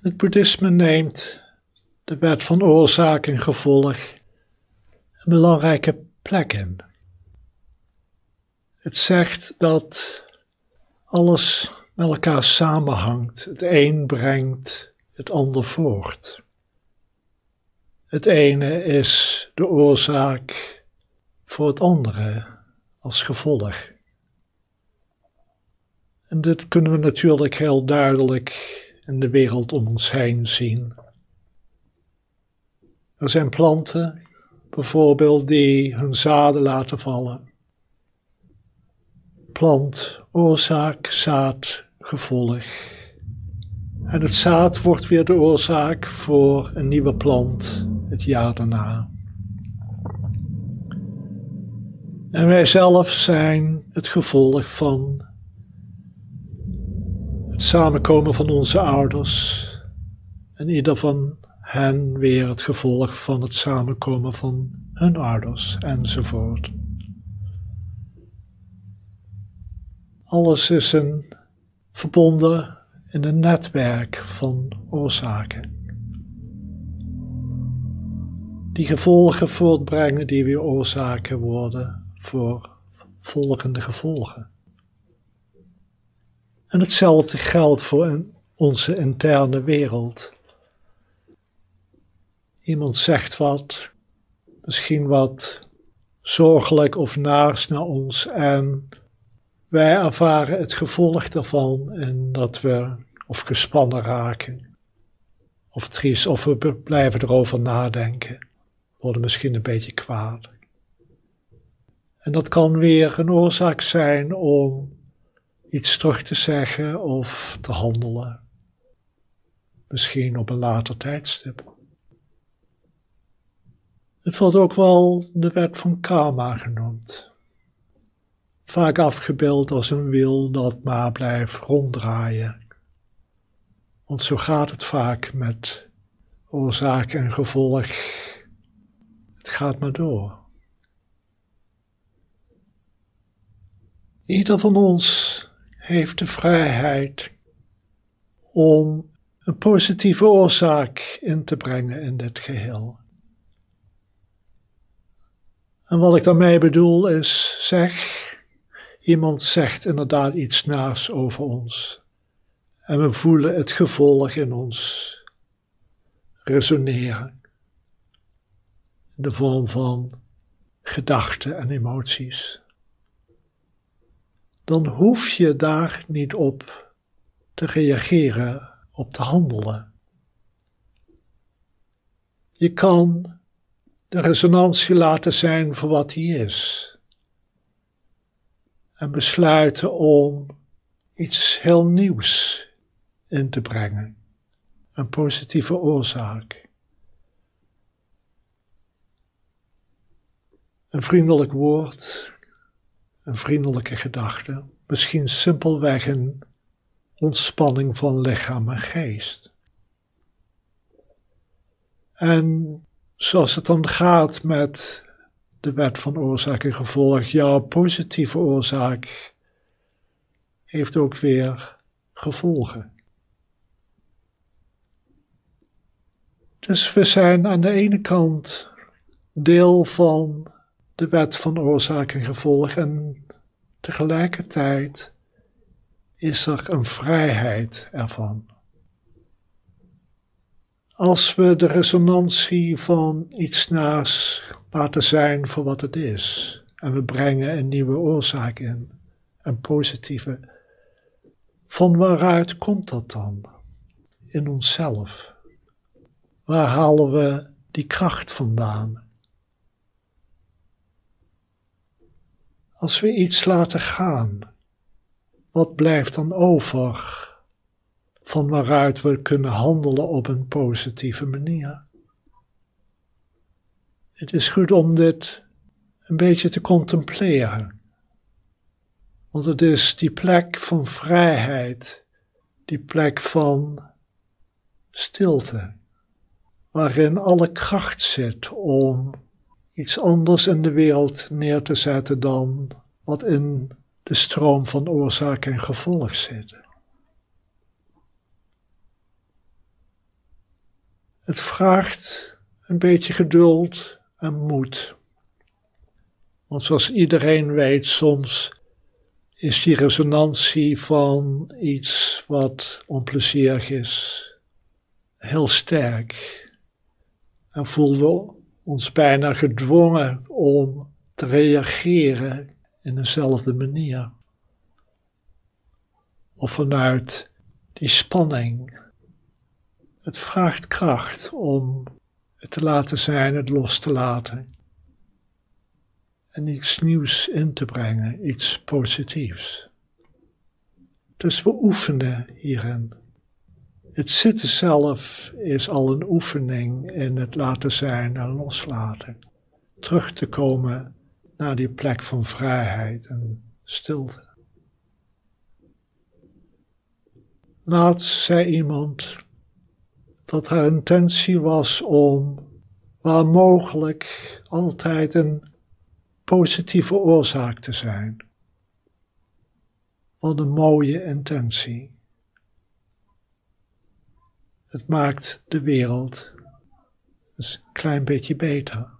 Het boeddhisme neemt de wet van oorzaak en gevolg een belangrijke plek in. Het zegt dat alles met elkaar samenhangt. Het een brengt het ander voort. Het ene is de oorzaak voor het andere als gevolg. En dit kunnen we natuurlijk heel duidelijk in de wereld om ons heen zien. Er zijn planten, bijvoorbeeld, die hun zaden laten vallen. Plant, oorzaak, zaad, gevolg. En het zaad wordt weer de oorzaak voor een nieuwe plant het jaar daarna. En wij zelf zijn het gevolg van het samenkomen van onze ouders. En ieder van hen weer het gevolg van het samenkomen van hun ouders enzovoort. Alles is een verbonden in een netwerk van oorzaken. Die gevolgen voortbrengen die weer oorzaken worden voor volgende gevolgen. En hetzelfde geldt voor onze interne wereld. Iemand zegt wat, misschien wat zorgelijk of naars naar ons en wij ervaren het gevolg daarvan en dat we of gespannen raken, of triest, of we blijven erover nadenken, worden misschien een beetje kwaad. En dat kan weer een oorzaak zijn om iets terug te zeggen of te handelen. Misschien op een later tijdstip. Het wordt ook wel de wet van karma genoemd. Vaak afgebeeld als een wiel dat maar blijft ronddraaien. Want zo gaat het vaak met oorzaak en gevolg. Het gaat maar door. Ieder van ons heeft de vrijheid om een positieve oorzaak in te brengen in dit geheel. En wat ik daarmee bedoel is, zeg, iemand zegt inderdaad iets naars over ons. En we voelen het gevolg in ons resoneren. In de vorm van gedachten en emoties dan hoef je daar niet op te reageren, op te handelen. Je kan de resonantie laten zijn voor wat die is. En besluiten om iets heel nieuws in te brengen. Een positieve oorzaak. Een vriendelijk woord, een vriendelijke gedachte, misschien simpelweg een ontspanning van lichaam en geest. En zoals het dan gaat met de wet van oorzaak en gevolg, jouw positieve oorzaak heeft ook weer gevolgen. Dus we zijn aan de ene kant deel van de wet van oorzaak en gevolg en tegelijkertijd is er een vrijheid ervan. Als we de resonantie van iets naast laten zijn voor wat het is en we brengen een nieuwe oorzaak in, een positieve, van waaruit komt dat dan? In onszelf. Waar halen we die kracht vandaan? Als we iets laten gaan, wat blijft dan over van waaruit we kunnen handelen op een positieve manier? Het is goed om dit een beetje te contempleren. Want het is die plek van vrijheid, die plek van stilte, waarin alle kracht zit om iets anders in de wereld neer te zetten dan wat in de stroom van oorzaak en gevolg zit. Het vraagt een beetje geduld en moed. Want zoals iedereen weet, soms is die resonantie van iets wat onplezierig is heel sterk. En voelen we ons bijna gedwongen om te reageren in dezelfde manier. Of vanuit die spanning. Het vraagt kracht om het te laten zijn, het los te laten. En iets nieuws in te brengen, iets positiefs. Dus we oefenen hierin. Het zitten zelf is al een oefening in het laten zijn en loslaten. Terug te komen naar die plek van vrijheid en stilte. Laatst zei iemand dat haar intentie was om waar mogelijk altijd een positieve oorzaak te zijn. Wat een mooie intentie. Het maakt de wereld een klein beetje beter.